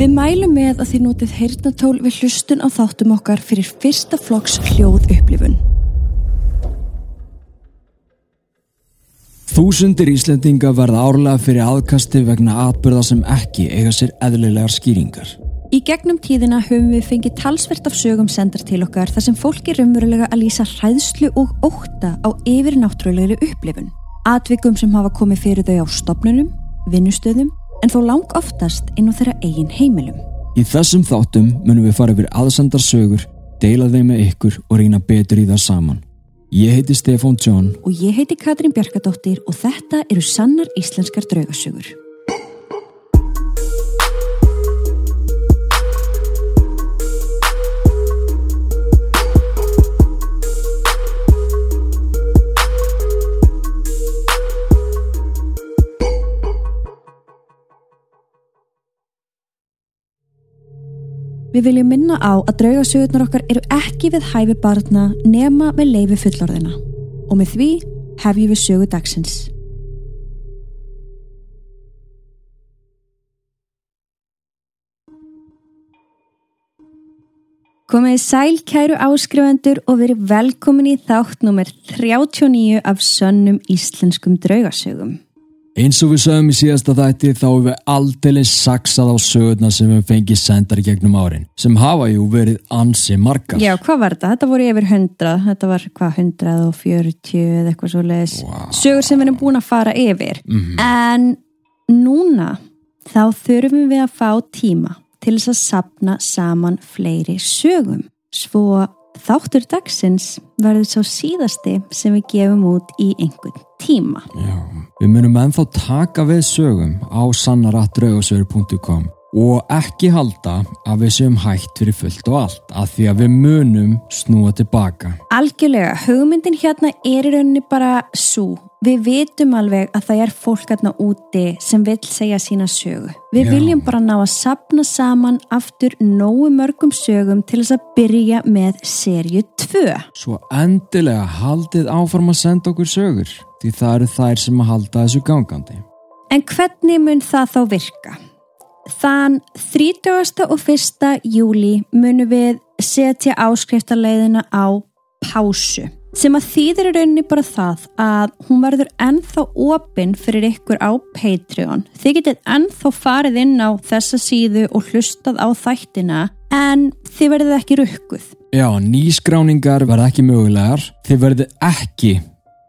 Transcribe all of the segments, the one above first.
Við mælum með að þið notið heyrnatól við hlustun á þáttum okkar fyrir fyrsta flokks hljóð upplifun. Þúsundir Íslendinga verða árlega fyrir aðkasti vegna atbyrða sem ekki eiga sér eðlilegar skýringar. Í gegnum tíðina höfum við fengið talsvert af sögum sendar til okkar þar sem fólk er umverulega að lýsa hræðslu og óta á yfirnáttúrulegri upplifun. Atvikum sem hafa komið fyrir þau á stopnunum, vinnustöðum en þó lang oftast inn á þeirra eigin heimilum. Í þessum þáttum munum við fara yfir aðsendar sögur, deila þeim með ykkur og reyna betur í það saman. Ég heiti Stefán John Og ég heiti Katrín Bjarkadóttir og þetta eru sannar íslenskar draugasögur. Við viljum minna á að draugasögurnar okkar eru ekki við hæfi barna nema með leifi fullorðina. Og með því hefjum við sögu dagsins. Komið í sæl kæru áskrifendur og verið velkomin í þátt nummer 39 af sönnum íslenskum draugasögum. Eins og við sögum í síðasta þætti þá hefur við aldrei saksað á sögurna sem við fengið sendar gegnum árin sem hafa jú verið ansi margar. Já, hvað var þetta? Þetta voru yfir 100, þetta var hvað 140 eða eitthvað svo leiðis. Vá. Sögur sem við erum búin að fara yfir. En núna þá þurfum við að fá tíma til þess að sapna saman fleiri sögum. Svo þáttur dagsins verður svo síðasti sem við gefum út í einhvern tíma. Já, við munum ennþá taka við sögum á sannaratraugasögur.com og ekki halda að við séum hægt fyrir fullt og allt af því að við munum snúa tilbaka. Algjörlega, hugmyndin hérna er í rauninni bara svo. Við vitum alveg að það er fólk hérna úti sem vil segja sína sögu. Við Já. viljum bara ná að sapna saman aftur nógu mörgum sögum til þess að byrja með serju 2. Svo endilega haldið áfram að senda okkur sögur því það eru þær sem að halda þessu gangandi. En hvernig mun það þá virka? Þann 30. og 1. júli munum við setja áskriftarleiðina á pásu sem að þýðir í rauninni bara það að hún verður ennþá opinn fyrir ykkur á Patreon. Þið getið ennþá farið inn á þessa síðu og hlustað á þættina en þið verðið ekki rukkuð. Já, nýskráningar verða ekki mögulegar. Þið verðið ekki,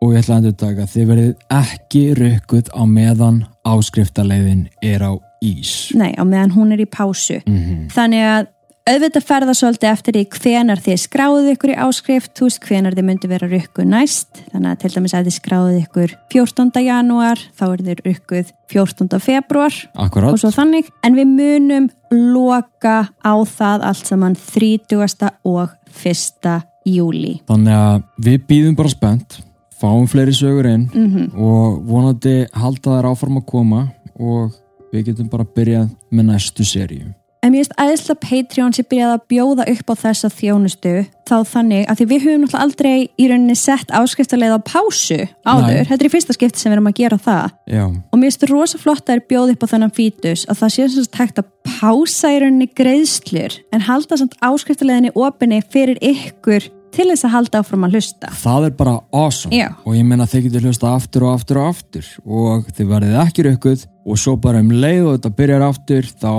og ég ætla að endur taka, þið verðið ekki rukkuð á meðan áskriftarleiðin er á ís. Nei, á meðan hún er í pásu. Mm Þannig að auðvitað ferða svolítið eftir því hvenar þið skráðuð ykkur í áskrift, þú veist hvenar þið myndi vera rukkuð næst. Þannig að til dæmis að þið skráðuð ykkur 14. janúar, þá er þið rukkuð 14. februar Akkurat. og svo þannig. En við munum loka á það allt saman 30. og 1. júli. Þannig að við býðum bara spennt, fáum fleiri sögur inn Mm og vonandi halda þær áfram að koma og við getum bara byrjað með næstu seríu. En mér finnst aðeinslega Patreon sem byrjaði að bjóða upp á þessa þjónustu þá þannig að því við höfum náttúrulega aldrei í rauninni sett áskriftarleið á pásu áður, Nei. þetta er í fyrsta skipti sem við erum að gera það Já, og mér finnst rosa flott að er bjóð upp á þennan fítus að það sé sem sagt hægt að pása í rauninni greiðslur en halda samt áskriftarleiðinni opinni fyrir ykkur til þess að halda áfram að hlusta. það er bara awesome Já. og ég meina þið getur hlusta aftur og aftur og aftur og þið verðið ekki rökkuð og svo bara um leið og þetta byrjar aftur þá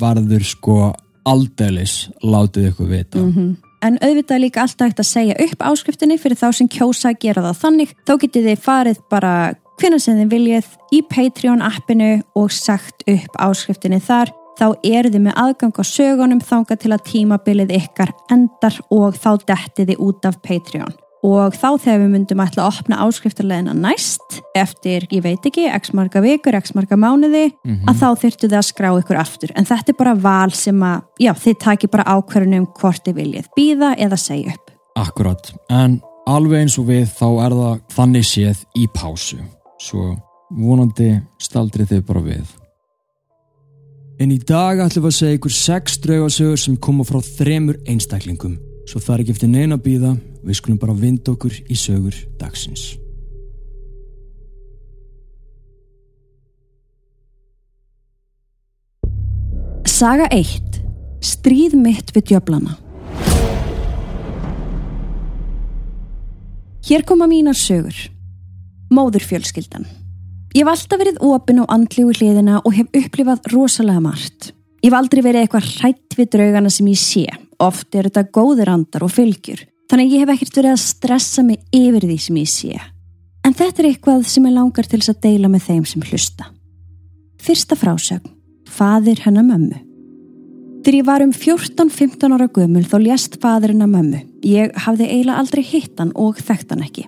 verður sko aldeilis látið ykkur vita. En auðvitað líka alltaf hægt að segja upp áskriftinni fyrir þá sem kjósa að gera það þannig. Þá getið þið farið bara hvenær sem þið viljið í Patreon appinu og sagt upp áskriftinni þar. Þá eru þið með aðgang á sögunum þanga til að tímabilið ykkar endar og þá dettið þið út af Patreon. Og þá þegar við myndum ætla að opna áskriftarleðina næst eftir, ég veit ekki, x marga vikur, x marga mánuði, að þá þyrftu þið að skrá ykkur aftur. En þetta er bara val sem að, já, þið taki bara ákvörðunum hvort þið viljið býða eða segja upp. Akkurat, en alveg eins og við þá er það þannig séð í pásu. Svo vonandi staldrið þið bara við. En í dag ætlum við að segja ykkur sex draugasögur sem koma frá þremur einstaklingum. Svo það er ekki eftir neina að býða, við skulum bara vinda okkur í sögur dagsins. Saga 1. Stríð mitt við djöflana. Hér koma mínar sögur. Móðurfjölskyldan. Ég hef alltaf verið opinn á andlíu hliðina og hef upplifað rosalega margt. Ég hef aldrei verið eitthvað hrætt við draugana sem ég sé. Oft er þetta góðir andar og fylgjur. Þannig ég hef ekkert verið að stressa mig yfir því sem ég sé. En þetta er eitthvað sem ég langar til að deila með þeim sem hlusta. Fyrsta frásögn. Fadir hennar mömmu. Þegar ég var um 14-15 ára gömul þá lést fadirinn að mömmu. Ég hafði eiginlega aldrei hitt hann og þekkt hann ekki.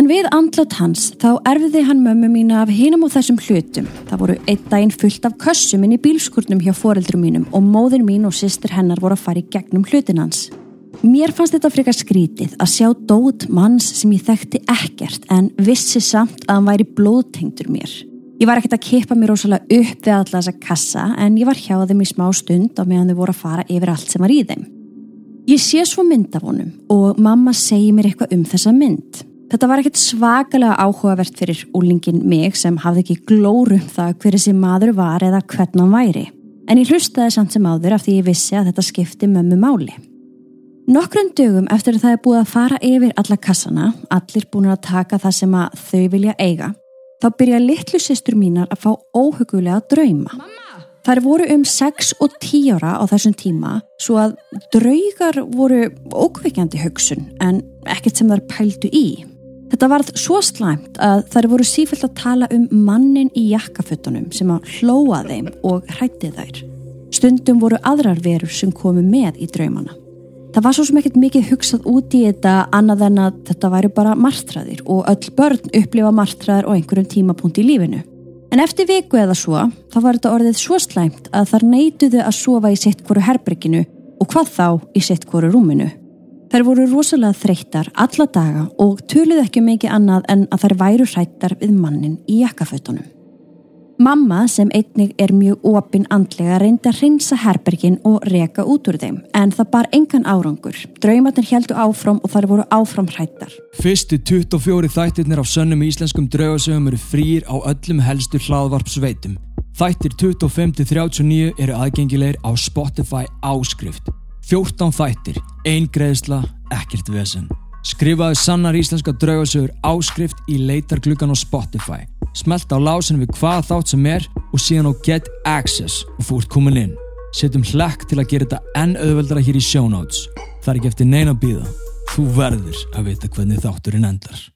En við andlat hans þá erfiði hann mömmu mína af hinum og þessum hlutum. Það voru einn daginn fullt af kössum inn í bílskurnum hjá foreldrum mínum og móðin mín og sýstir hennar voru að fara í gegnum hlutin hans. Mér fannst þetta frekar skrítið að sjá dót manns sem ég þekkti ekkert en vissi samt að hann væri blóðtengdur mér. Ég var ekkert að kippa mér ósala upp við alla þessa kassa en ég var hjá þeim í smá stund á meðan þau voru að fara yfir allt sem var í þeim. Ég sé svo mynd af honum og mamma segi mér eitthvað um þessa mynd. Þetta var ekkert svakalega áhugavert fyrir úlingin mig sem hafði ekki glórum það hver þessi maður var eða hvernig hann væri. En ég hlustaði samt sem áður af því ég vissi að þetta skipti mömmu máli. Nokkrum dögum eftir að það er búið að fara yfir alla kassana, allir búin að taka það sem að þau vilja eiga, þá byrja litlu sýstur mínar að fá óhugulega drauma. Mamma. Þær voru um 6 og 10 ára á þessum tíma svo að draugar voru ókveikjandi hugsun en ekkert sem þær pældu í. Þetta varð svo slæmt að þær voru sífælt að tala um mannin í jakkafötunum sem að hlóa þeim og hrætti þær. Stundum voru aðrar verur sem komu með í draumana. Það var svo sem ekkert mikið hugsað út í þetta annað en að þetta væri bara martraðir og öll börn upplifa martraðir á einhverjum tímapunkt í lífinu. En eftir viku eða svo, þá var þetta orðið svo slæmt að þar neytuðu að sofa í sitt hverju herbrygginu og hvað þá í sitt hverju rúminu. Þær voru rosalega þreyttar alla daga og töluðu ekki mikið annað en að þær væru hrættar við mannin í jakkafötunum. Mamma sem einnig er mjög opinn andlega reyndi að reynsa herbergin og reka út úr þeim en það bar engan árangur. Draumatinn heldu áfram og þar voru áfram hrættar. Fyrstu 24 þættirnir á sönnum íslenskum draugasögum eru frýr á öllum helstu hlaðvarpsveitum. Þættir 25-39 eru aðgengilegir á Spotify áskrift. 14 þættir, ein greiðsla, ekkert vesen. Skrifaðu sannar íslenska draugasögur áskrift í leitargluggan á Spotify. Smelt á lásin við hvað þátt sem er og síðan á Get Access og þú ert komin inn. Setjum hlekk til að gera þetta enn auðveldara hér í show notes. Það er ekki eftir neina að býða. Þú verður að vita hvernig þátturinn endar.